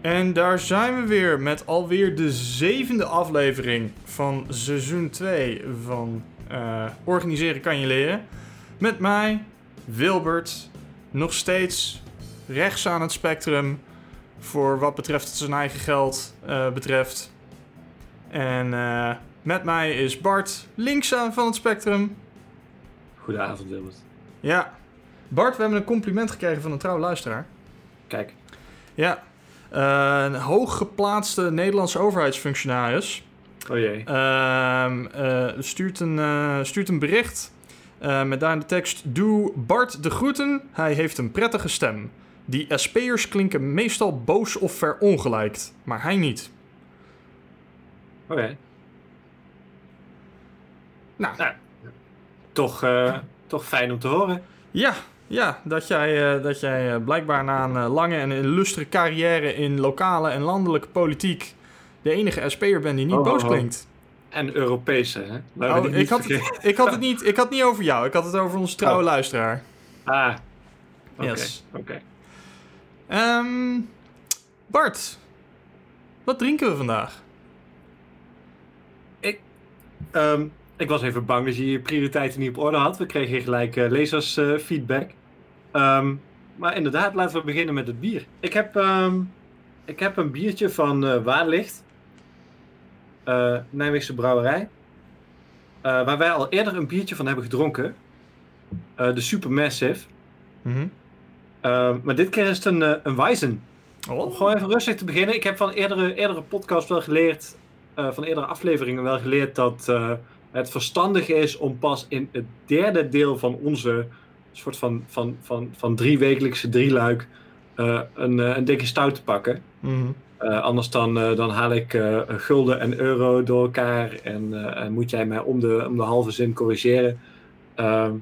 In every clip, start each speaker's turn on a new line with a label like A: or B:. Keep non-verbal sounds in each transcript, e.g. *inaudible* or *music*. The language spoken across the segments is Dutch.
A: En daar zijn we weer met alweer de zevende aflevering van seizoen 2 van eh, Organiseren kan je leren. Met mij, Wilbert, nog steeds rechts aan het spectrum voor wat betreft zijn eigen geld eh, betreft. En eh, met mij is Bart, links aan van het spectrum.
B: Goedenavond, Wilbert.
A: Ja, Bart, we hebben een compliment gekregen van een trouwe luisteraar.
B: Kijk,
A: Ja, een hooggeplaatste Nederlandse overheidsfunctionaris
B: oh jee.
A: ehm, eh, stuurt, een, eh, stuurt een bericht eh, met daarin de tekst... Doe Bart de groeten, hij heeft een prettige stem. Die SP'ers klinken meestal boos of verongelijkt, maar hij niet.
B: Oké.
A: Nou,
B: Nou, toch, eh, toch fijn om te horen.
A: ja, ja dat jij, eh, dat jij eh, blijkbaar na een eh, lange en illustre carrière in lokale en landelijke politiek... de enige SP'er bent die niet
B: Oh,
A: boos
B: oh, oh.
A: klinkt.
B: En Europese, hè?
A: Oh, ik, had het, ik, had het niet, ik had het niet over jou, ik had het over onze trouwe
B: Oh.
A: luisteraar.
B: Ah, oké.
A: Yes.
B: oké.
A: Ehm, Bart, wat drinken we vandaag?
B: Ehm, ik was even bang dat je je prioriteiten niet op orde had. We kregen hier gelijk eh, lezersfeedback. Ehm, maar inderdaad, laten we beginnen met het bier. Ik heb, ehm, ik heb een biertje van eh Waarlicht. Eh, Nijmeegse brouwerij. Eh, waar wij al eerder een biertje van hebben gedronken. De Supermassive. Ehm, maar dit keer is het een, een Weizen. Om
A: Oh.
B: gewoon even rustig te beginnen. Ik heb van eerdere, eerdere podcasts wel geleerd, van eerdere afleveringen wel geleerd dat het verstandig is om pas in het derde deel van onze soort van, van, van, van drie wekelijkse drieluik eh een, eh, een dikke stout te pakken.
A: Mhm.
B: Eh, anders dan, dan haal ik gulden en euro door elkaar en, en moet jij mij om de, om de halve zin corrigeren. Ehm,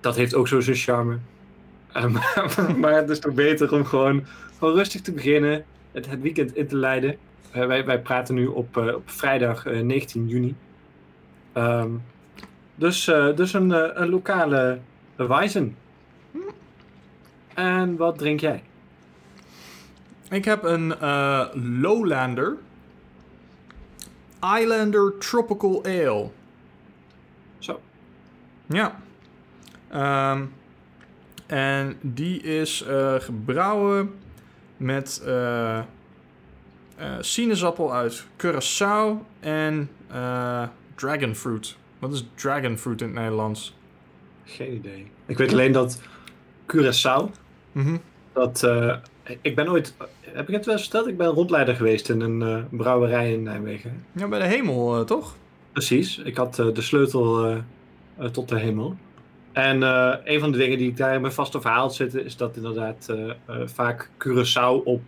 B: dat heeft ook zo zijn charme. *laughs* Maar, maar het is toch beter om gewoon, gewoon rustig te beginnen, het, het weekend in te leiden. Wij, wij praten nu op, op vrijdag eh, 19 juni. Ehm, dus, dus een, een lokale Weizen. En wat drink jij?
A: Ik heb een eh, Lowlander Islander Tropical Ale.
B: Zo.
A: Ja. Ehm, en die is eh, gebrouwen met eh, sinaasappel uit Curaçao en dragonfruit. Wat is dragonfruit in het Nederlands?
B: Geen idee. Ik weet alleen dat Curaçao,
A: Mhm.
B: dat... eh, ik ben ooit... Heb ik het wel eens verteld? Ik ben rondleider geweest in een eh, brouwerij in Nijmegen.
A: Ja, bij de hemel, eh, toch?
B: Precies. Ik had de sleutel tot de hemel. En een van de dingen die ik daar in mijn vaste verhaal zitten... is dat inderdaad vaak Curaçao op,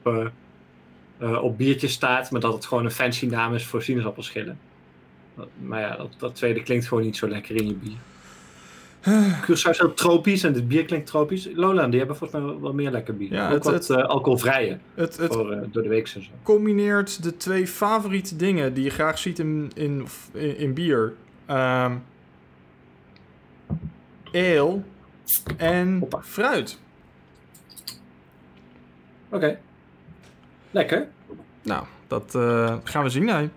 B: op biertjes staat... maar dat het gewoon een fancy naam is voor sinaasappelschillen. Maar ja, dat, dat tweede klinkt gewoon niet zo lekker in je bier. Curaçao is heel tropisch en dit bier klinkt tropisch. Lowland, die hebben volgens mij wel, meer lekker bier.
A: Ja,
B: Ook
A: het-
B: wat
A: het-
B: eh, alcoholvrije
A: Het, het
B: voor eh, door de week en zo.
A: combineert de twee favoriete dingen die je graag ziet in, in, in, in bier. Ehm ale en
B: Hoppa.
A: fruit.
B: Oké. Lekker.
A: Nou, dat eh, gaan we zien. Hij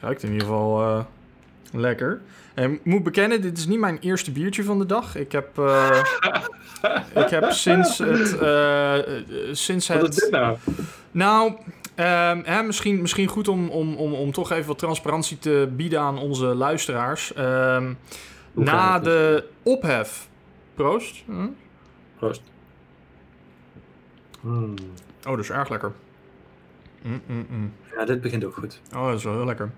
A: ruikt in ieder geval lekker. En ik moet bekennen, dit is niet mijn eerste biertje van de dag. Ik heb, eh, ik heb sinds het... eh, eh, sinds
B: Wat is dit
A: het
B: nou?
A: Nou, ehm, hè, misschien, misschien goed om, om, om, om toch even wat transparantie te bieden aan onze luisteraars. Ehm, na
B: het?
A: de ophef. Proost. Hm?
B: Proost. Hmm.
A: Oh, dat is erg lekker. Mm, mm, mm.
B: Ja, dit begint ook goed.
A: Oh, dat is wel heel lekker.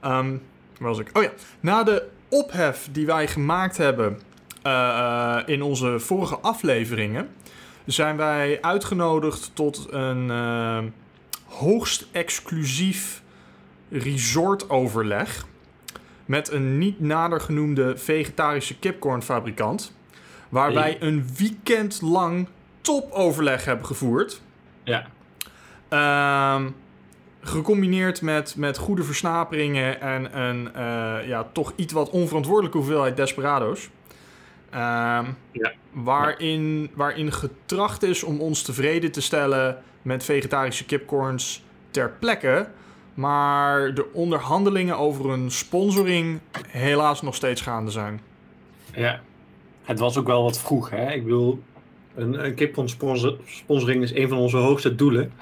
A: Ehm, waar was ik? Oh ja, na de ophef die wij gemaakt hebben eh, in onze vorige afleveringen, zijn wij uitgenodigd tot een eh, hoogst exclusief resortoverleg met een niet nader genoemde vegetarische kipcornfabrikant, waar
B: Hey.
A: wij een weekend lang topoverleg hebben gevoerd.
B: Ja.
A: Ehm, gecombineerd met, met goede versnaperingen en een eh, ja, toch iets wat onverantwoordelijke hoeveelheid desperado's. Ehm,
B: Ja.
A: waarin, waarin getracht is om ons tevreden te stellen met vegetarische kipcorns ter plekke. Maar de onderhandelingen over een sponsoring helaas nog steeds gaande zijn.
B: Ja. Het was ook wel wat vroeg, hè? Ik bedoel, een, een sponsor, sponsoring is een van onze hoogste doelen.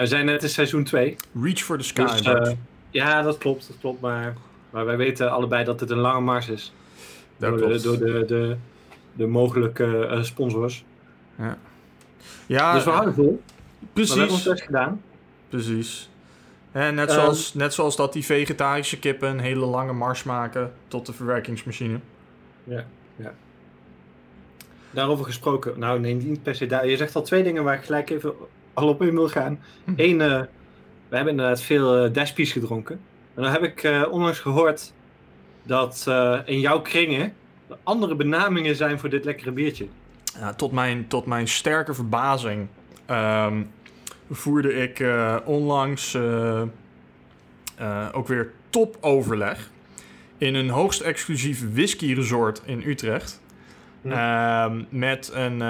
B: We zijn net in seizoen 2.
A: Reach for the sky.
B: Dus,
A: Bart.
B: eh, ja, dat klopt, dat klopt. Maar, maar wij weten allebei dat het een lange mars is.
A: Dat
B: door de, door de, de, de mogelijke eh, sponsors.
A: ja,
B: dus we houden vol. Maar we hebben ons
A: precies.
B: best gedaan.
A: precies. En net,
B: Ehm.
A: zoals, net zoals dat die vegetarische kippen een hele lange mars maken tot de verwerkingsmachine.
B: Daarover gesproken. Nou, nee, niet per se daar. Je zegt al twee dingen waar ik gelijk even al op in wil gaan.
A: Hm.
B: Eén, eh, we hebben inderdaad veel uh, Despies gedronken. En dan heb ik eh, onlangs gehoord dat eh, in jouw kringen er andere benamingen zijn voor dit lekkere biertje.
A: Ja, tot, mijn, tot mijn sterke verbazing ehm, voerde ik eh, onlangs eh, eh, ook weer topoverleg in een hoogst exclusief whisky resort in Utrecht.
B: Hm.
A: Ehm, met een, eh,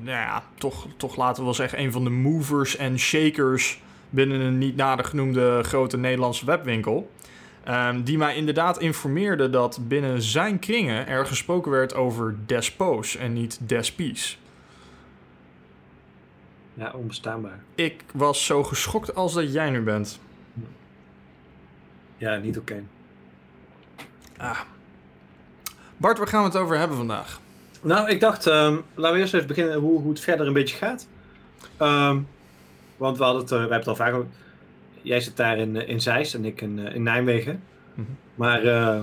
A: nou ja, toch, toch laten we wel zeggen, een van de movers en shakers binnen een niet nader genoemde grote Nederlandse webwinkel. Ehm, die mij inderdaad informeerde dat binnen zijn kringen er gesproken werd over despoos en niet despies.
B: Ja, onbestaanbaar.
A: Ik was zo geschokt als dat jij nu bent.
B: Ja, niet oké.
A: Ah. Bart, waar gaan we het over hebben vandaag?
B: Nou, ik dacht, ehm, laten we eerst even beginnen hoe, hoe het verder een beetje gaat. Ehm, want we hadden het, eh, we hebben het al vaak over. Jij zit daar in, eh, in Zeist en ik in, eh, in Nijmegen.
A: Mhm.
B: Maar eh,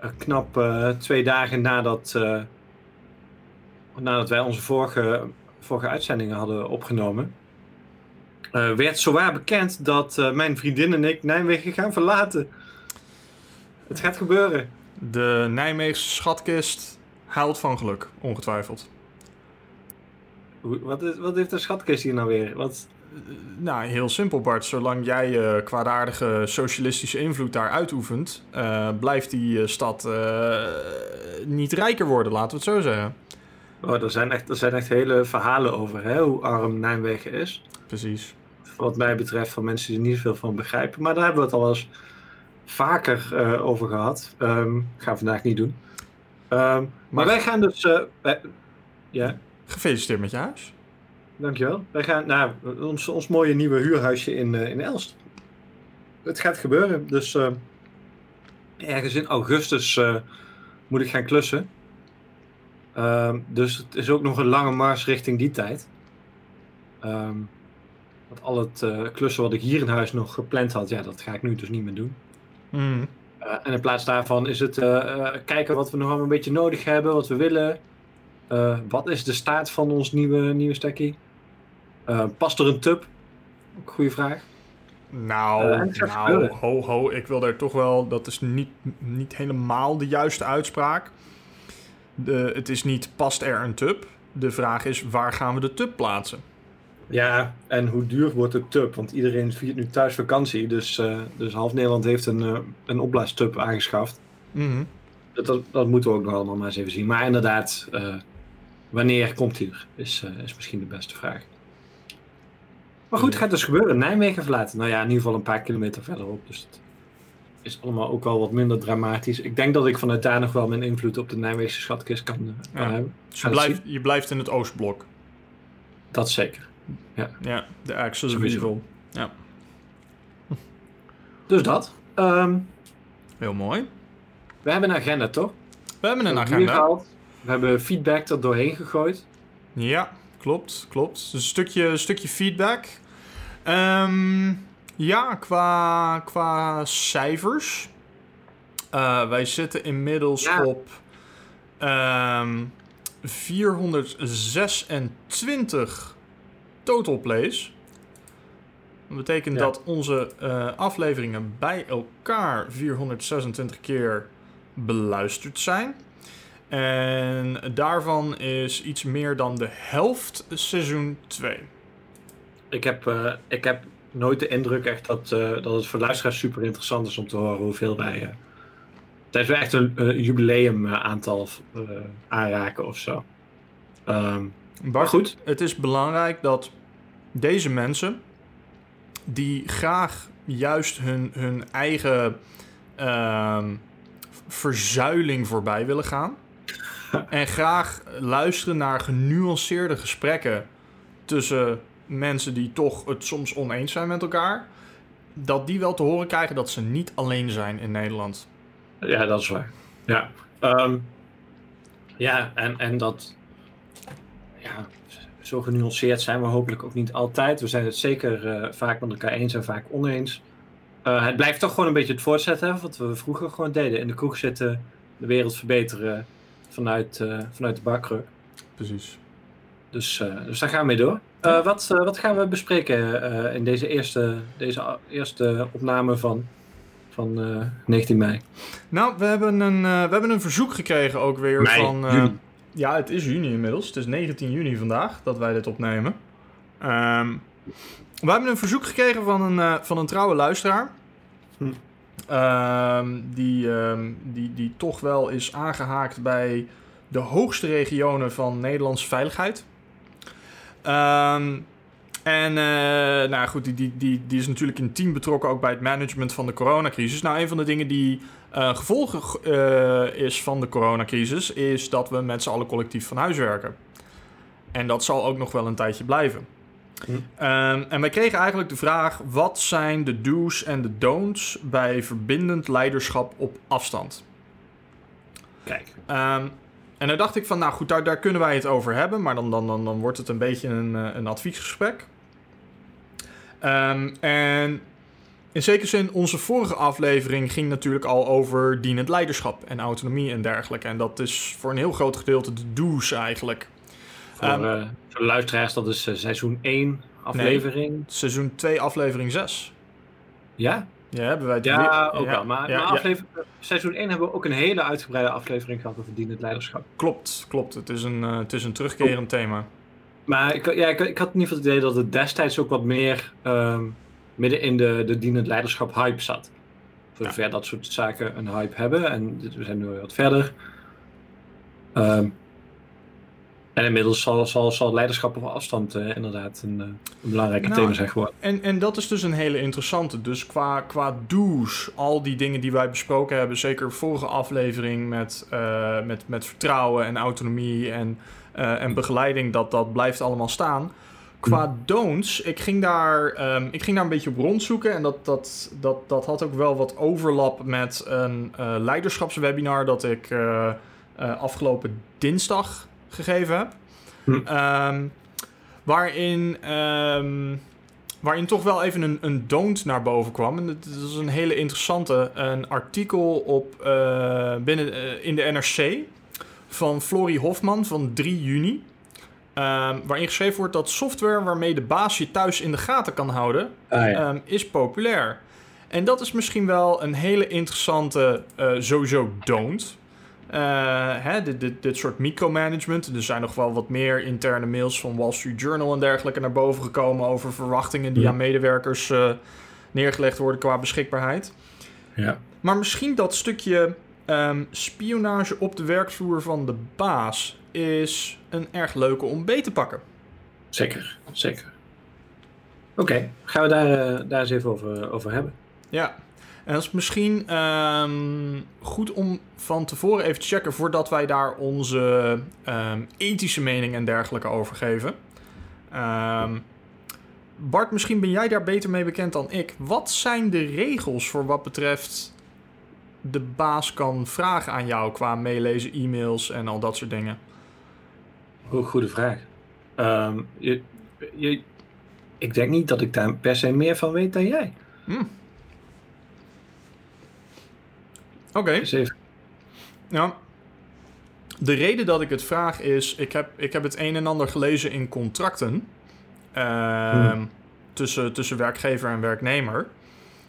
B: eh, knap twee dagen nadat, nadat wij onze vorige, vorige uitzendingen hadden opgenomen, werd zowaar bekend dat mijn vriendin en ik Nijmegen gaan verlaten. Het gaat gebeuren.
A: De Nijmeegse schatkist huilt van geluk, ongetwijfeld.
B: Wat, is, wat heeft de schatkist hier nou weer? Wat,
A: Nou, heel simpel Bart. Zolang jij je kwaadaardige socialistische invloed daar uitoefent, eh, blijft die eh, stad eh, niet rijker worden, laten we het zo zeggen.
B: Oh, er, zijn echt, er zijn echt hele verhalen over hè, hoe arm Nijmegen is.
A: Precies.
B: Wat mij betreft van mensen die er niet veel van begrijpen. Maar daar hebben we het al eens vaker eh, over gehad. Ehm gaan we vandaag niet doen. Ehm, maar,
A: Maar-
B: wij gaan dus... wij- ja,
A: Gefeliciteerd met je huis.
B: dankjewel. Wij gaan naar ons, ons mooie nieuwe huurhuisje in, eh, in Elst. Het gaat gebeuren. Dus eh, ergens in augustus moet ik gaan klussen. Ehm, dus het is ook nog een lange mars richting die tijd. Ehm, want al het klussen wat ik hier in huis nog gepland had, ja, dat ga ik nu dus niet meer doen.
A: Mhm.
B: Eh, en in plaats daarvan is het eh, eh, kijken wat we nog allemaal een beetje nodig hebben, wat we willen. Wat is de staat van ons nieuwe, nieuwe stekkie? Past er een tub? Ook een goede vraag.
A: Nou, nou, ho, ho. Ik wil daar toch wel... Dat is niet, niet helemaal de juiste uitspraak. De, het is niet, past er een tub? De vraag is, waar gaan we de tub plaatsen?
B: Ja, en hoe duur wordt de tub? Want iedereen viert nu thuis vakantie, dus, eh, dus half Nederland heeft een, eh, een opblaastub aangeschaft.
A: Mhm.
B: Dat, dat, dat moeten we ook nog allemaal maar eens even zien. Maar inderdaad, eh, wanneer komt hij er? Is, is misschien de beste vraag. Maar goed, het gaat dus gebeuren. Nijmegen verlaten. Nou ja, in ieder geval een paar kilometer verderop. Dus het is allemaal ook al wat minder dramatisch. Ik denk dat ik vanuit daar nog wel mijn invloed op de Nijmeegse schatkist kan, kan
A: Ja.
B: hebben.
A: Dus je blijft, je blijft in het Oostblok.
B: Dat zeker.
A: Ja, de Axis of. Evil. Ja,
B: Dus dat. Ehm,
A: heel mooi.
B: we hebben een agenda, toch?
A: We hebben een
B: We hebben bier
A: agenda.
B: gehaald. We hebben feedback er doorheen gegooid.
A: Ja, klopt, klopt. Dus een stukje, een stukje feedback. Ehm, ja, qua, qua cijfers. Eh, wij zitten inmiddels
B: Ja.
A: op ehm 426 total plays. Dat betekent
B: Ja.
A: dat onze eh, afleveringen bij elkaar 426 keer beluisterd zijn. En daarvan is iets meer dan de helft seizoen 2.
B: Ik heb, eh, ik heb nooit de indruk echt dat, eh, dat het voor luisteraars super interessant is om te horen hoeveel wij, tijdens we echt een jubileum aantal aanraken of zo. Um,
A: maar goed. Het is belangrijk dat deze mensen, die graag juist hun, hun eigen ehm, verzuiling voorbij willen gaan. *laughs* en graag luisteren naar genuanceerde gesprekken tussen mensen die toch het soms oneens zijn met elkaar. Dat die wel te horen krijgen dat ze niet alleen zijn in Nederland.
B: Ja, dat is waar. Ja, ehm, ja en, en dat. Ja, zo genuanceerd zijn we hopelijk ook niet altijd. We zijn het zeker uh, vaak met elkaar eens en vaak oneens. Uh, het blijft toch gewoon een beetje het voortzetten wat we vroeger gewoon deden. In de kroeg zitten, de wereld verbeteren vanuit, uh, vanuit de bakkruk.
A: Precies.
B: Dus, dus daar gaan we mee door. wat, wat gaan we bespreken in deze eerste, deze eerste opname van, van 19 mei?
A: Nou, we hebben een, we hebben een verzoek gekregen ook weer mei, van... Juni. Ja, het is juni inmiddels. Het is 19 juni vandaag dat wij dit opnemen. Um, we hebben een verzoek gekregen van een, uh, van een trouwe luisteraar. Hm. Um, die, um, die, die toch wel is aangehaakt bij de hoogste regionen van Nederlandse veiligheid. Um, en uh, nou goed, die, die, die, die is natuurlijk in team betrokken ook bij het management van de coronacrisis. Nou, een van de dingen die uh, gevolgen uh, is van de coronacrisis, is dat we met z'n allen collectief van huis werken. En dat zal ook nog wel een tijdje blijven. Hm. Um, en wij kregen eigenlijk de vraag: wat zijn de do's en de don'ts bij verbindend leiderschap op afstand?
B: Kijk.
A: Um, en daar dacht ik van, nou goed, daar, daar kunnen wij het over hebben, maar dan, dan, dan, dan wordt het een beetje een, een adviesgesprek. Um, en in zekere zin, onze vorige aflevering ging natuurlijk al over dienend leiderschap en autonomie en dergelijke. En dat is voor een heel groot gedeelte de do's eigenlijk.
B: Voor, um, uh, voor de luisteraars, dat is uh, seizoen 1 aflevering. Nee,
A: seizoen 2 aflevering 6.
B: Ja?
A: Ja, hebben wij
B: Ja, ook ja, wel. Maar, ja, maar aflevering, ja. seizoen 1 hebben we ook een hele uitgebreide aflevering gehad over dienend leiderschap.
A: Klopt, klopt. Het is een, uh, het is een terugkerend thema.
B: Maar ik, ja, ik, ik had in ieder geval het idee dat het destijds ook wat meer um, midden in de, de dienend leiderschap hype zat. Voor zover ja. dat soort zaken een hype hebben. En we zijn nu wat verder. Um, en inmiddels zal, zal, zal leiderschap op afstand uh, inderdaad een, uh, een belangrijke nou, thema zijn geworden.
A: En, en dat is dus een hele interessante. Dus qua, qua do's, al die dingen die wij besproken hebben, zeker vorige aflevering met, uh, met, met vertrouwen en autonomie en uh, en begeleiding, dat, dat blijft allemaal staan. Qua don'ts, ik ging daar, um, ik ging daar een beetje op rondzoeken. En dat, dat, dat, dat had ook wel wat overlap met een uh, leiderschapswebinar dat ik uh, afgelopen dinsdag gegeven heb. Hm. Um, waarin, um, waarin toch wel even een, een don't naar boven kwam. En dat is een hele interessante. Een artikel op, binnen, in de NRC van Florie Hofman van 3 juni. Uh, waarin geschreven wordt dat software waarmee de baas je thuis in de gaten kan houden, ah, ja. um, is populair. En dat is misschien wel een hele interessante uh, sowieso don't. Uh, hè, dit, dit, dit, soort micromanagement. Er zijn nog wel wat meer interne mails van Wall Street Journal en dergelijke naar boven gekomen over verwachtingen die ja. aan medewerkers uh, neergelegd worden qua beschikbaarheid.
B: Ja.
A: Maar misschien dat stukje Um, spionage op de werkvloer van de baas is een erg leuke om beet te pakken.
B: Zeker, zeker. Oké, okay, gaan we daar, uh, daar eens even over, over hebben.
A: Ja, en dat is misschien um, goed om van tevoren even te checken voordat wij daar onze um, ethische mening en dergelijke over geven. Bart, misschien ben jij daar beter mee bekend dan ik. Wat zijn de regels voor wat betreft de baas kan vragen aan jou qua meelezen, e-mails en al dat soort dingen?
B: Goede vraag. Um, je, je, ik denk niet dat ik daar per se meer van weet dan jij.
A: Hmm. Oké. Okay. Ja. De reden dat ik het vraag is, ik heb, ik heb het een en ander gelezen in contracten uh, hmm. tussen, tussen werkgever en werknemer.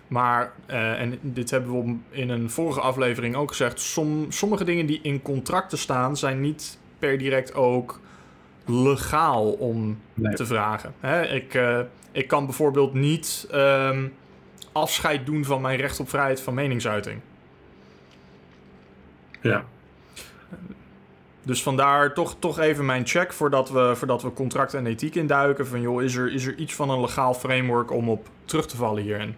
A: Maar, uh, en dit hebben we in een vorige aflevering ook gezegd, som, sommige dingen die in contracten staan zijn niet per direct ook legaal om nee. te vragen. Hè, ik, uh, ik kan bijvoorbeeld niet um, afscheid doen van mijn recht op vrijheid van meningsuiting.
B: Ja.
A: Dus vandaar toch, toch even mijn check voordat we, voordat we contract en ethiek induiken. Van joh, is er, is er iets van een legaal framework om op terug te vallen hierin?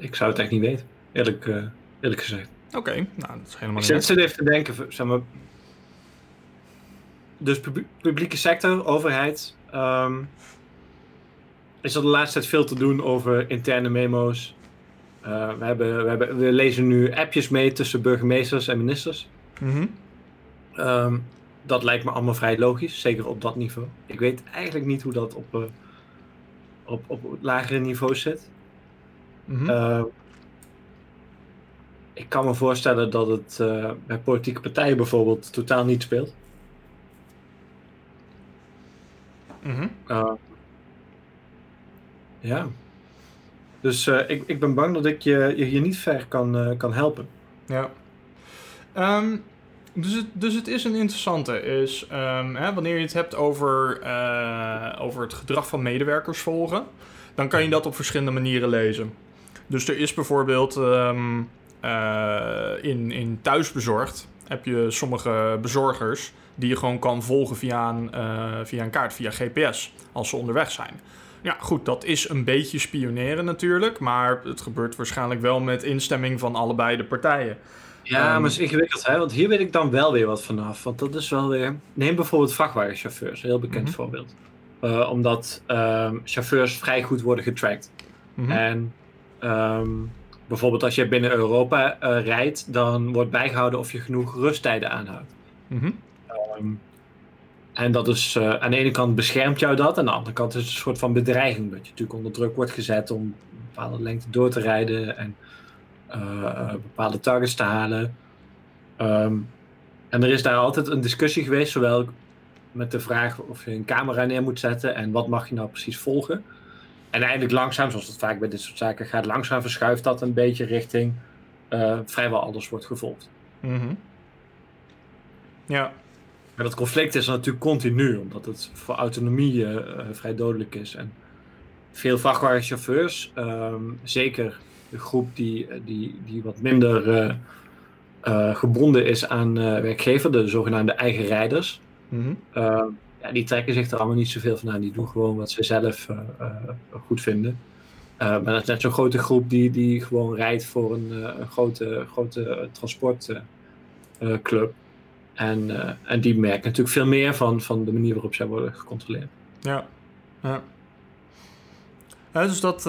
B: Ik zou het echt niet weten, eerlijk, uh, eerlijk gezegd.
A: Oké, nou dat is helemaal
B: niet. Ik zit even te denken, zeg maar. Dus publieke sector, overheid. Um, is er de laatste tijd veel te doen over interne memo's. Uh, we, hebben, we, hebben, we lezen nu appjes mee tussen burgemeesters en ministers.
A: Mm
B: Um, dat lijkt me allemaal vrij logisch, zeker op dat niveau. Ik weet eigenlijk niet hoe dat op, uh, op, op lagere niveau zit.
A: Mm
B: uh, ik kan me voorstellen dat het uh, bij politieke partijen bijvoorbeeld totaal niet speelt.
A: Mm
B: ja. Dus ik, ik ben bang dat ik je, je hier niet ver kan, kan helpen.
A: Ja. Um, dus het, dus het is een interessante. Is, um, hè, wanneer je het hebt over, uh, over het gedrag van medewerkers volgen, dan kan je dat op verschillende manieren lezen. Dus er is bijvoorbeeld um, uh, in, in thuisbezorgd heb je sommige bezorgers die je gewoon kan volgen via een, uh, via een kaart, via GPS, als ze onderweg zijn. Ja, goed, dat is een beetje spioneren natuurlijk, maar het gebeurt waarschijnlijk wel met instemming van allebei de partijen.
B: Ja, um, maar het is ingewikkeld, hè? want hier weet ik dan wel weer wat vanaf. Want dat is wel weer. Neem bijvoorbeeld vrachtwagenchauffeurs, een heel bekend mm-hmm. voorbeeld. Uh, omdat um, chauffeurs vrij goed worden getracked.
A: Mm-hmm.
B: En um, bijvoorbeeld als je binnen Europa uh, rijdt, dan wordt bijgehouden of je genoeg rusttijden aanhoudt.
A: Mm-hmm.
B: en dat is uh, aan de ene kant beschermt jou dat, aan de andere kant is het een soort van bedreiging. Dat je natuurlijk onder druk wordt gezet om een bepaalde lengte door te rijden. En uh, bepaalde targets te halen. Um, en er is daar altijd een discussie geweest, zowel met de vraag of je een camera neer moet zetten en wat mag je nou precies volgen. En eigenlijk langzaam, zoals het vaak bij dit soort zaken gaat, langzaam verschuift dat een beetje richting uh, vrijwel alles wordt gevolgd.
A: Mm -hmm. Ja.
B: Maar dat conflict is natuurlijk continu, omdat het voor autonomie uh, vrij dodelijk is. En veel vrachtwagenchauffeurs, um, zeker de groep die, die, die wat minder uh, uh, gebonden is aan werkgever, de zogenaamde eigen rijders.
A: Mm -hmm.
B: Ja, die trekken zich er allemaal niet zoveel van aan. Die doen gewoon wat ze zelf goed vinden. maar dat is net zo'n grote groep die, die gewoon rijdt voor een, een grote, grote transportclub. en, en die merken natuurlijk veel meer van, van de manier waarop zij worden gecontroleerd.
A: Ja, ja. Dus, dat,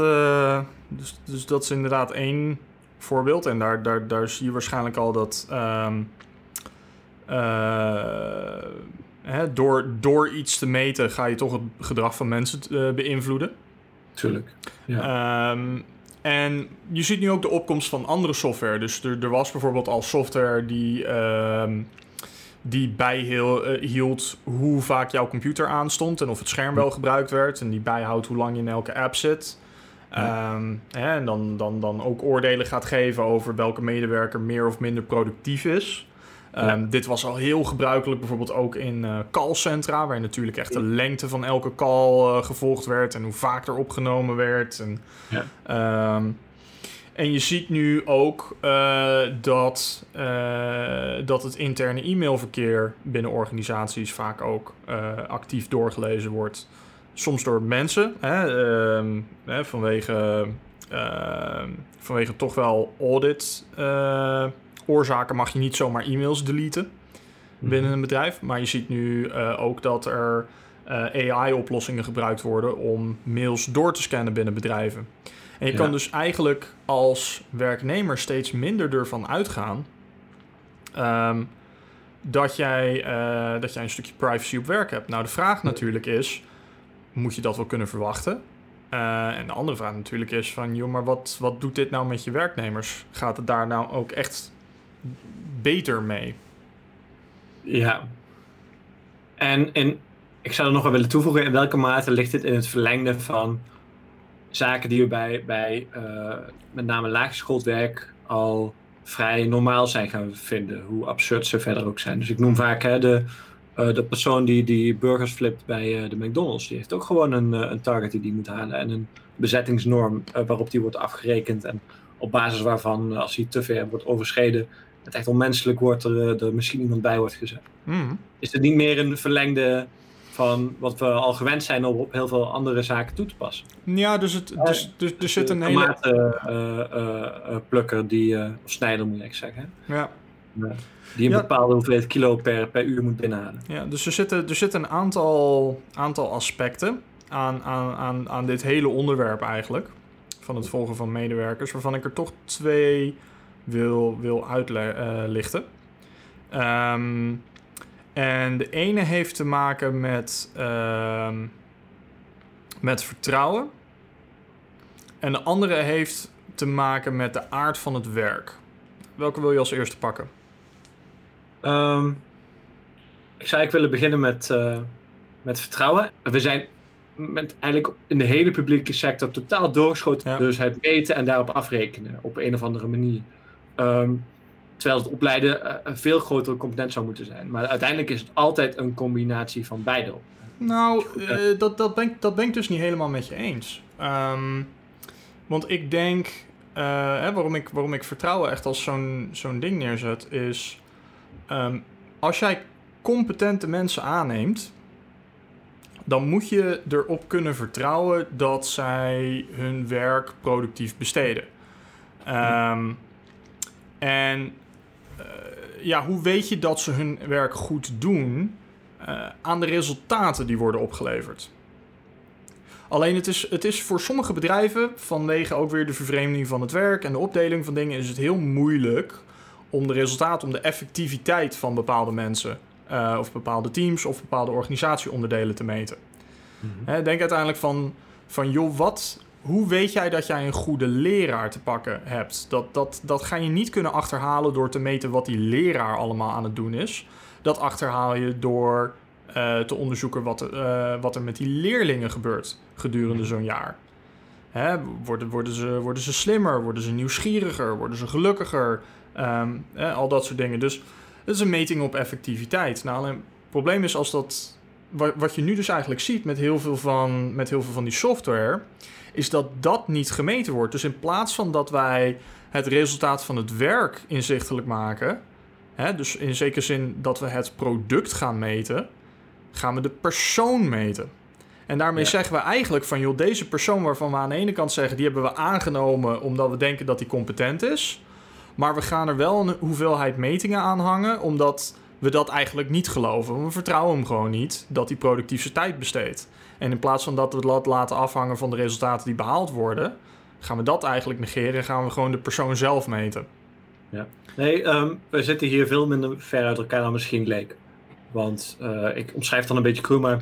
A: dus, dus dat is inderdaad één voorbeeld. En daar, daar, daar zie je waarschijnlijk al dat uh, hè, door, door iets te meten ga je toch het gedrag van mensen uh, beïnvloeden.
B: Tuurlijk.
A: Ja. Um, en je ziet nu ook de opkomst van andere software. Dus er, er was bijvoorbeeld al software die um, die bijhield hoe vaak jouw computer aanstond en of het scherm wel gebruikt werd. En die bijhoudt hoe lang je in elke app zit. Ja. Um, hè, en dan, dan, dan ook oordelen gaat geven over welke medewerker meer of minder productief is. Um, ja. Dit was al heel gebruikelijk, bijvoorbeeld ook in uh, callcentra, waar natuurlijk echt de lengte van elke call uh, gevolgd werd en hoe vaak er opgenomen werd. En,
B: ja.
A: um, en je ziet nu ook uh, dat, dat het interne e-mailverkeer binnen organisaties vaak ook actief doorgelezen wordt. Soms door mensen, hè, uh, hè, vanwege, ehm, vanwege toch wel audit eh, oorzaken mag je niet zomaar e-mails deleten binnen mm-hmm. een bedrijf. Maar je ziet nu ook dat er AI-oplossingen gebruikt worden om mails door te scannen binnen bedrijven. En je ja. kan dus eigenlijk als werknemer steeds minder ervan uitgaan um, dat, jij, uh, dat jij een stukje privacy op werk hebt. Nou, de vraag natuurlijk is: moet je dat wel kunnen verwachten? Uh, en de andere vraag natuurlijk is: van joh, maar wat, wat doet dit nou met je werknemers? Gaat het daar nou ook echt beter mee?
B: Ja. En, en ik zou er nog wel willen toevoegen: in welke mate ligt dit in het verlengde van zaken die we bij, bij uh, met name laaggeschoold al vrij normaal zijn gaan vinden, hoe absurd ze verder ook zijn. Dus ik noem vaak hè, de, uh, de persoon die, die burgers flipt bij uh, de McDonald's, die heeft ook gewoon een, een target die die moet halen en een bezettingsnorm waarop die wordt afgerekend en op basis waarvan als hij te ver wordt overschreden het echt onmenselijk wordt, er, er misschien iemand bij wordt gezet.
A: Mhm.
B: Is het niet meer een verlengde van wat we al gewend zijn om op heel veel andere zaken toe te passen?
A: Ja, dus, het, dus, dus er zit een hele...
B: tomatenplukker die, eh, of snijder moet ik zeggen,
A: Ja,
B: die een
A: Ja.
B: bepaalde hoeveelheid kilo per, per uur moet binnenhalen.
A: ja, dus er zitten, er zitten een aantal, aantal aspecten aan, aan, aan, aan dit hele onderwerp eigenlijk. Van het volgen van medewerkers, waarvan ik er toch twee wil, wil uitlichten. Ehm en de ene heeft te maken met, ehm, met vertrouwen. En de andere heeft te maken met de aard van het werk. Welke wil je als eerste pakken?
B: Ehm, ik zou eigenlijk willen beginnen met, eh, met vertrouwen. We zijn met eigenlijk in de hele publieke sector totaal doorgeschoten.
A: Ja.
B: Dus het meten en daarop afrekenen op een of andere manier. Ehm, terwijl het opleiden eh, een veel grotere component zou moeten zijn. Maar uiteindelijk is het altijd een combinatie van beide.
A: Nou, eh, dat, dat, ben ik, dat ben ik dus niet helemaal met je eens. Ehm, want ik denk, eh, hè, waarom, ik, waarom ik vertrouwen echt als zo'n zo'n ding neerzet, is ehm, als jij competente mensen aanneemt, dan moet je erop kunnen vertrouwen dat zij hun werk productief besteden. Ehm, en eh, ja, hoe weet je dat ze hun werk goed doen? eh, aan de resultaten die worden opgeleverd. Alleen het is, het is voor sommige bedrijven, vanwege ook weer de vervreemding van het werk en de opdeling van dingen, is het heel moeilijk om de resultaten, om de effectiviteit van bepaalde mensen, eh, of bepaalde teams of bepaalde organisatieonderdelen te meten. Hè, denk uiteindelijk van, van joh, wat, hoe weet jij dat jij een goede leraar te pakken hebt? Dat, dat, dat ga je niet kunnen achterhalen door te meten wat die leraar allemaal aan het doen is. Dat achterhaal je door eh, te onderzoeken wat, eh, wat er met die leerlingen gebeurt gedurende zo'n jaar. Hè, worden, worden, ze, worden ze slimmer? Worden ze nieuwsgieriger? Worden ze gelukkiger? Hè, al dat soort dingen. Dus het is een meting op effectiviteit. Nou, alleen het probleem is als dat. Wat, wat je nu dus eigenlijk ziet met heel, veel van, met heel veel van die software, is dat dat niet gemeten wordt. Dus in plaats van dat wij het resultaat van het werk inzichtelijk maken, hè, dus in zekere zin dat we het product gaan meten, gaan we de persoon meten. En daarmee
B: Ja.
A: zeggen we eigenlijk van, joh, deze persoon waarvan we aan de ene kant zeggen, die hebben we aangenomen omdat we denken dat die competent is. Maar we gaan er wel een hoeveelheid metingen aan hangen, omdat we dat eigenlijk niet geloven. We vertrouwen hem gewoon niet dat hij productief zijn tijd besteedt. En in plaats van dat we dat laten afhangen van de resultaten die behaald worden, gaan we dat eigenlijk negeren en gaan we gewoon de persoon zelf meten.
B: Nee, ehm, we zitten hier veel minder ver uit elkaar dan misschien leek. Want eh, ik omschrijf dan een beetje cru, maar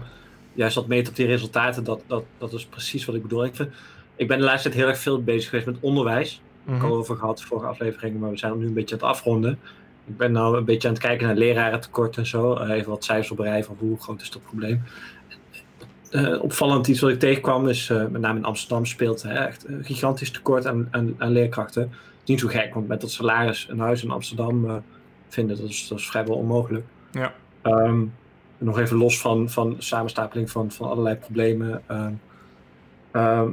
B: juist dat meten op die resultaten, dat, dat, dat is precies wat ik bedoel. Ik, vind, ik ben de laatste tijd heel erg veel bezig geweest met onderwijs. Ik heb
A: Mhm.
B: al over gehad vorige afleveringen, maar we zijn nu een beetje aan het afronden. Ik ben nou een beetje aan het kijken naar lerarentekort en zo. Eh, even wat cijfers oprijden van hoe groot is dat probleem. Eh, opvallend iets wat ik tegenkwam is, eh, met name in Amsterdam speelt hè, echt een gigantisch tekort aan, aan, aan leerkrachten. Niet zo gek, want met dat salaris een huis in Amsterdam eh, vinden, dat is, dat is vrijwel onmogelijk.
A: Ja.
B: Ehm, nog even los van, van samenstapeling van, van allerlei problemen. ehm, ehm,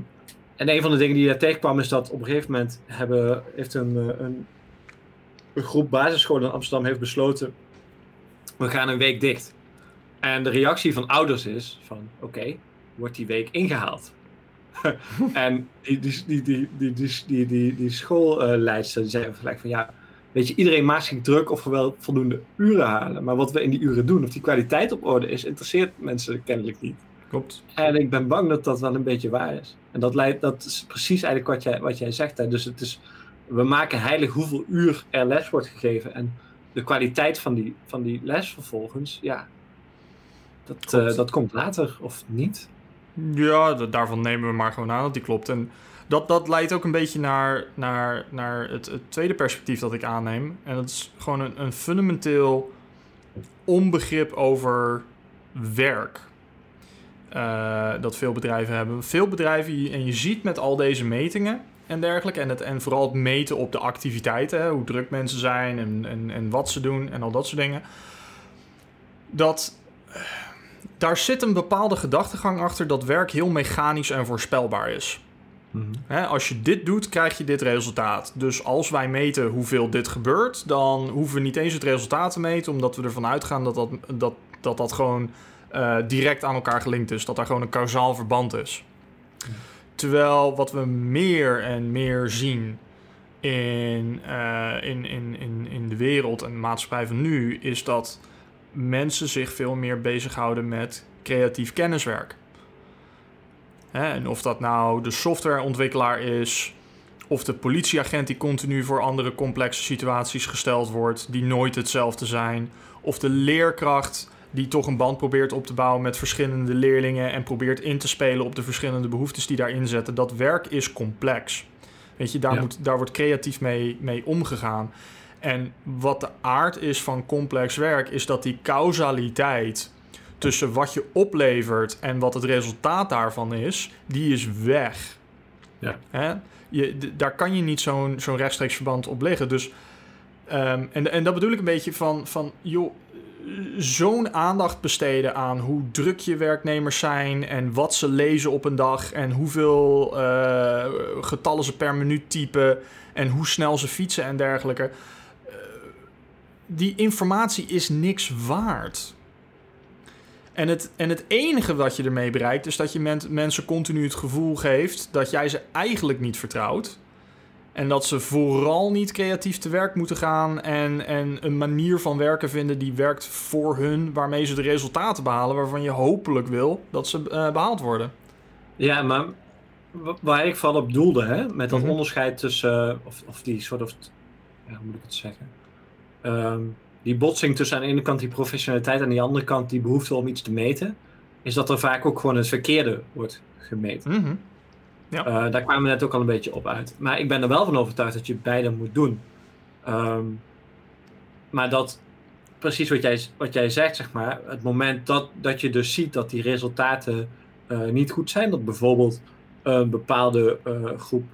B: en een van de dingen die daar tegenkwam is dat op een gegeven moment hebben, heeft een, een, een groep basisscholen in Amsterdam heeft besloten, we gaan een week dicht. En de reactie van ouders is van, oké, wordt die week ingehaald? *laughs* en die, die, die, die, die, die, die, die schoolleidster gelijk van, ja, weet je, iedereen maakt zich druk of we wel voldoende uren halen. Maar wat we in die uren doen, of die kwaliteit op orde is, interesseert mensen kennelijk niet.
A: Klopt.
B: En ik ben bang dat dat wel een beetje waar is. En dat, leidt, dat is precies eigenlijk wat jij, wat jij zegt. Hè. Dus het is, we maken heilig hoeveel uur er les wordt gegeven. En de kwaliteit van die, van die les vervolgens, ja, dat, eh, dat komt later of niet.
A: Ja, da- daarvan nemen we maar gewoon aan dat die klopt. En dat, dat leidt ook een beetje naar, naar, naar het, het tweede perspectief dat ik aanneem. En dat is gewoon een, een fundamenteel onbegrip over werk. Eh, dat veel bedrijven hebben. Veel bedrijven, en je ziet met al deze metingen en dergelijke, en, het, en vooral het meten op de activiteiten, hè, hoe druk mensen zijn en, en, en wat ze doen en al dat soort dingen, dat daar zit een bepaalde gedachtegang achter dat werk heel mechanisch en voorspelbaar is. Hè, als je dit doet, krijg je dit resultaat. Dus als wij meten hoeveel dit gebeurt, dan hoeven we niet eens het resultaat te meten, omdat we ervan uitgaan dat dat, dat, dat, dat gewoon eh, direct aan elkaar gelinkt is. Dat daar gewoon een kausaal verband is. Terwijl wat we meer en meer zien in, uh, in, in, in, in de wereld en de maatschappij van nu, is dat mensen zich veel meer bezighouden met creatief kenniswerk. Hè, en of dat nou de softwareontwikkelaar is, of de politieagent die continu voor andere complexe situaties gesteld wordt, die nooit hetzelfde zijn, of de leerkracht die toch een band probeert op te bouwen met verschillende leerlingen en probeert in te spelen op de verschillende behoeftes die daarin zetten. Dat werk is complex. Weet je, daar,
B: Ja.
A: moet, daar wordt creatief mee, mee omgegaan. En wat de aard is van complex werk, is dat die causaliteit tussen wat je oplevert en wat het resultaat daarvan is, die is weg.
B: Ja.
A: Hè? Je, daar kan je niet zo'n zo'n rechtstreeks verband op leggen. Dus, ehm, en, en dat bedoel ik een beetje van, van joh, zo'n aandacht besteden aan hoe druk je werknemers zijn en wat ze lezen op een dag en hoeveel eh, getallen ze per minuut typen en hoe snel ze fietsen en dergelijke. Die informatie is niks waard. En het, en het enige wat je ermee bereikt is dat je men- mensen continu het gevoel geeft dat jij ze eigenlijk niet vertrouwt. En dat ze vooral niet creatief te werk moeten gaan en, en een manier van werken vinden die werkt voor hun, waarmee ze de resultaten behalen waarvan je hopelijk wil dat ze eh, behaald worden.
B: Ja, maar wa- waar ik vooral op doelde, hè, met dat
A: Mhm.
B: onderscheid tussen, of, of die soort of, ja, hoe moet ik het zeggen? Ehm, die botsing tussen aan de ene kant die professionaliteit en aan de andere kant die behoefte om iets te meten, is dat er vaak ook gewoon het verkeerde wordt gemeten.
A: Mhm.
B: Eh, daar kwamen we net ook al een beetje op uit. Maar ik ben er wel van overtuigd dat je beide moet doen. Ehm, maar dat, precies wat jij, wat jij zegt, zeg maar, het moment dat, dat je dus ziet dat die resultaten eh, niet goed zijn, dat bijvoorbeeld een bepaalde eh, groep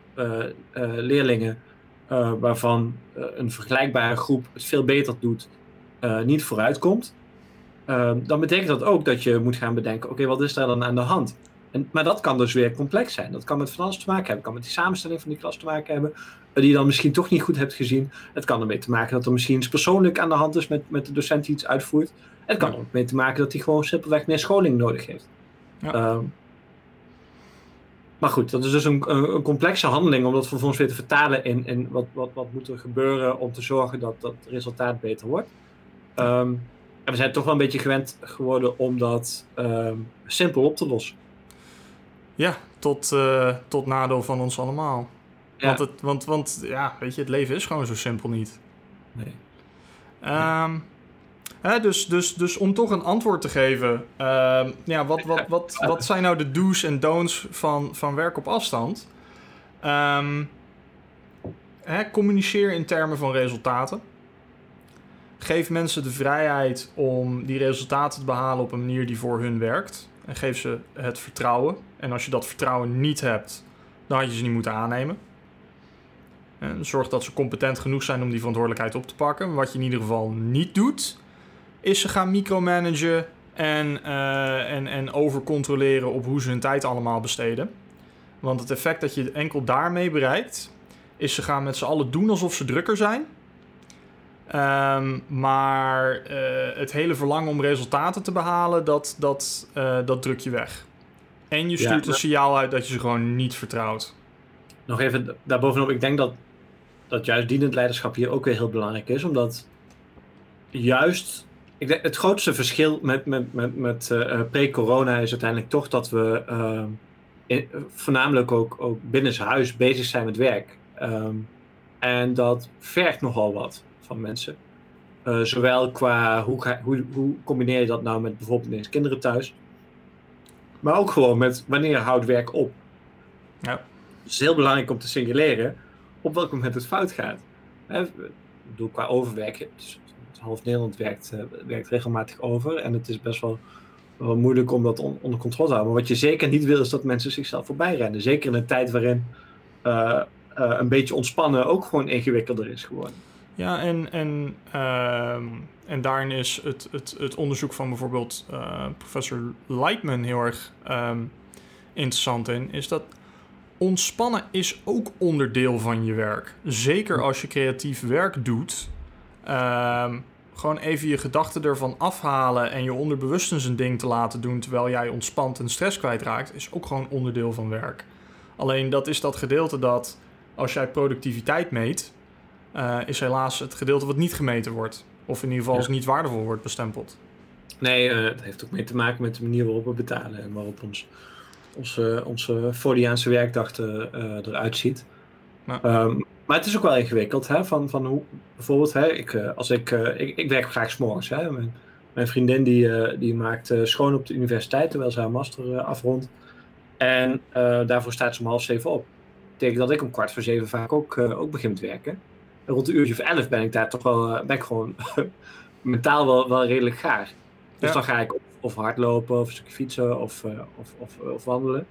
B: leerlingen, eh, waarvan eh, een vergelijkbare groep het veel beter doet, eh, niet vooruitkomt, ehm, dan betekent dat ook dat je moet gaan bedenken, oké, wat is daar dan aan de hand? En, maar dat kan dus weer complex zijn. Dat kan met van alles te maken hebben. Kan met die samenstelling van die klas te maken hebben. Die je dan misschien toch niet goed hebt gezien. Het kan ermee te maken dat er misschien iets persoonlijk aan de hand is met, met de docent die iets uitvoert. Het kan
A: Ja.
B: ook mee te maken dat hij gewoon simpelweg meer scholing nodig heeft.
A: Ja.
B: Ehm, maar goed, dat is dus een, complexe handeling om dat vervolgens weer te vertalen in, in wat, wat, wat moet er gebeuren om te zorgen dat dat resultaat beter wordt. Ehm, en we zijn toch wel een beetje gewend geworden om dat ehm, simpel op te lossen.
A: Ja, tot, eh, tot nadeel van ons allemaal.
B: Ja.
A: Want, het, want, want ja, weet je, het leven is gewoon zo simpel niet.
B: Nee.
A: Ehm, hè, dus, dus, dus om toch een antwoord te geven. ehm, ja, wat, wat, wat, wat *laughs* zijn nou de do's en don'ts van, van werk op afstand? Ehm, hè, communiceer in termen van resultaten. Geef mensen de vrijheid om die resultaten te behalen op een manier die voor hun werkt. En geef ze het vertrouwen. En als je dat vertrouwen niet hebt, dan had je ze niet moeten aannemen. En zorg dat ze competent genoeg zijn om die verantwoordelijkheid op te pakken. Wat je in ieder geval niet doet, is ze gaan micromanagen en, eh, en, en overcontroleren op hoe ze hun tijd allemaal besteden. Want het effect dat je enkel daarmee bereikt, is ze gaan met z'n allen doen alsof ze drukker zijn. Ehm, maar eh, het hele verlangen om resultaten te behalen, dat, dat, eh, dat druk je weg. En je
B: Ja,
A: stuurt een signaal uit dat je ze gewoon niet vertrouwt.
B: Nog even daarbovenop, ik denk dat, dat juist dienend leiderschap hier ook weer heel belangrijk is, omdat juist ik denk, het grootste verschil met, met, met, met eh, eh, pre-corona is uiteindelijk toch dat we ehm, in- voornamelijk ook, ook binnenshuis bezig zijn met werk. Ehm, en dat vergt nogal wat van mensen. Eh, zowel qua hoe, ga, hoe, hoe combineer je dat nou met bijvoorbeeld ineens kinderen thuis, maar ook gewoon met wanneer houdt werk op.
A: Ja.
B: Het is heel belangrijk om te signaleren op welk moment het fout gaat. Hè, ik bedoel, qua overwerk, half Nederland werkt, eh, werkt regelmatig over en het is best wel, wel moeilijk om dat on- onder controle te houden. Maar wat je zeker niet wil is dat mensen zichzelf voorbij rennen. Zeker in een tijd waarin eh, eh, een beetje ontspannen ook gewoon ingewikkelder is geworden.
A: Ja, en, en, ehm, en daarin is het, het, het onderzoek van bijvoorbeeld professor Lightman heel erg ehm, interessant in. Is dat ontspannen is ook onderdeel van je werk. Zeker als je creatief werk doet. Ehm, gewoon even je gedachten ervan afhalen en je onderbewusten zijn ding te laten doen terwijl jij ontspant en stress kwijtraakt, is ook gewoon onderdeel van werk. Alleen dat is dat gedeelte dat als jij productiviteit meet, eh, is helaas het gedeelte wat niet gemeten wordt. Of in ieder geval als niet waardevol wordt bestempeld.
B: Nee, uh, het heeft ook mee te maken met de manier waarop we betalen en waarop ons, onze, onze Freudiaanse werkdag uh, eruit ziet. Um, maar het is ook wel ingewikkeld, hè, van, van hoe, bijvoorbeeld, hè, ik, als ik, ik, ik werk graag s'morgens, hè, mijn, mijn vriendin die, die maakt schoon op de universiteit terwijl ze haar master afrondt. En daarvoor staat ze om half zeven op. Dat betekent dat ik om kwart voor zeven vaak ook, ook begin met werken. En rond een uurtje of elf ben ik daar toch wel, ben ik gewoon *laughs* mentaal wel, wel redelijk gaar. Dus dan ga ik of, hardlopen, of een stukje fietsen, of, of, of, of, wandelen.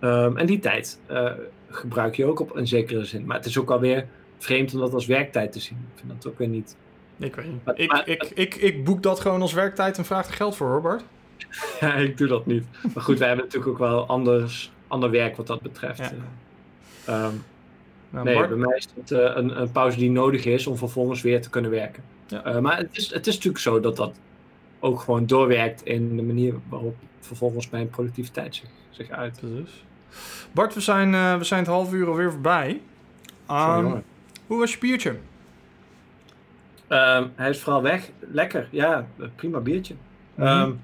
B: Um, en die tijd uh, gebruik je ook op een zekere zin. Maar het is ook alweer vreemd om dat als werktijd te zien. Ik vind dat ook weer niet.
A: Ik weet niet. Maar, ik, maar, ik, ik, ik boek dat gewoon als werktijd en vraag er geld voor, Robert. *laughs*
B: ja, ik doe dat niet. Maar goed, wij hebben natuurlijk ook wel anders, ander werk wat dat betreft. Ja. Um, nou, nee, Bart... bij mij is het uh, een, een, pauze die nodig is om vervolgens weer te kunnen werken. Ja. Uh, maar het is, het is natuurlijk zo dat dat ook gewoon doorwerkt in de manier waarop vervolgens mijn productiviteit zich, zich uit.
A: Precies. Bart, we zijn, uh, we zijn het half uur alweer voorbij. Um, hoe was je biertje?
B: Um, hij is vooral weg. Lekker, ja, prima biertje. Mm -hmm. um,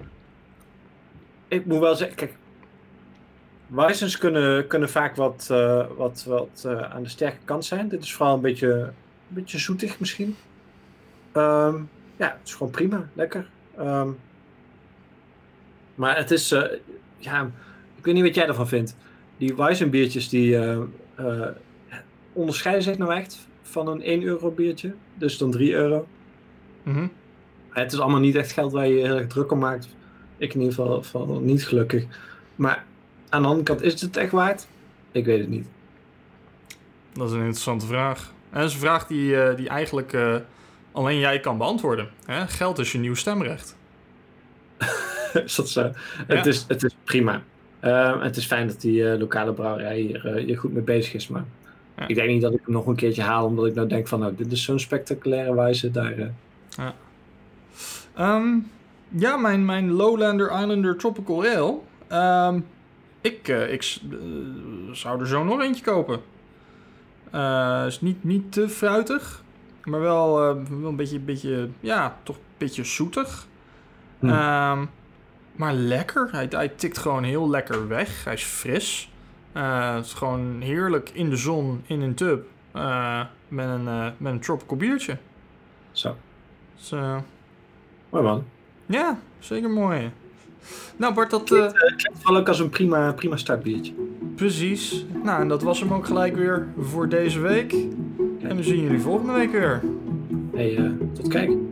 B: ik moet wel zeggen, kijk, Wijzens kunnen, kunnen vaak wat, uh, wat, wat uh, aan de sterke kant zijn. Dit is vooral een beetje, een beetje zoetig misschien. Ja, het is gewoon prima, lekker. Um, maar het is, uh, ja, ik weet niet wat jij ervan vindt. Die Weizenbiertjes die onderscheiden zich nou echt van een 1 euro biertje. Dus dan 3 euro. Mm -hmm. Het is allemaal niet echt geld waar je heel erg druk om maakt. Ik in ieder geval, geval niet gelukkig. Maar aan de andere kant, is het echt waard? Ik weet het niet.
A: Dat is een interessante vraag. En dat is een vraag die, uh, die eigenlijk uh, alleen jij kan beantwoorden. Hè? Geld is je nieuw stemrecht. *laughs* *laughs*
B: is dat zo? Ja. Het, is, het is prima. Uh, het is fijn dat die lokale brouwerij hier, hier goed mee bezig is. Maar ja. ik denk niet dat ik hem nog een keertje haal, omdat ik nou denk van, nou, dit is zo'n spectaculaire wijze daar.
A: Ja. Um, ja, mijn, mijn Lowlander Islander Tropical Ale. Um, ik, ik zou er zo nog eentje kopen. Is niet, niet te fruitig, maar wel, wel een beetje, beetje, ja, toch een beetje zoetig. Hm. Um, maar lekker. Hij, hij tikt gewoon heel lekker weg. Hij is fris. het is gewoon heerlijk in de zon, in een tub. met, een, met een tropical biertje.
B: Zo.
A: Dus,
B: mooi man.
A: Ja, zeker mooi. Nou Bart, dat...
B: Klinkt, klinkt wel ook als een prima, prima startbiertje.
A: Precies. Nou, en dat was hem ook gelijk weer voor deze week. En we zien jullie volgende week weer.
B: Hey, tot kijk.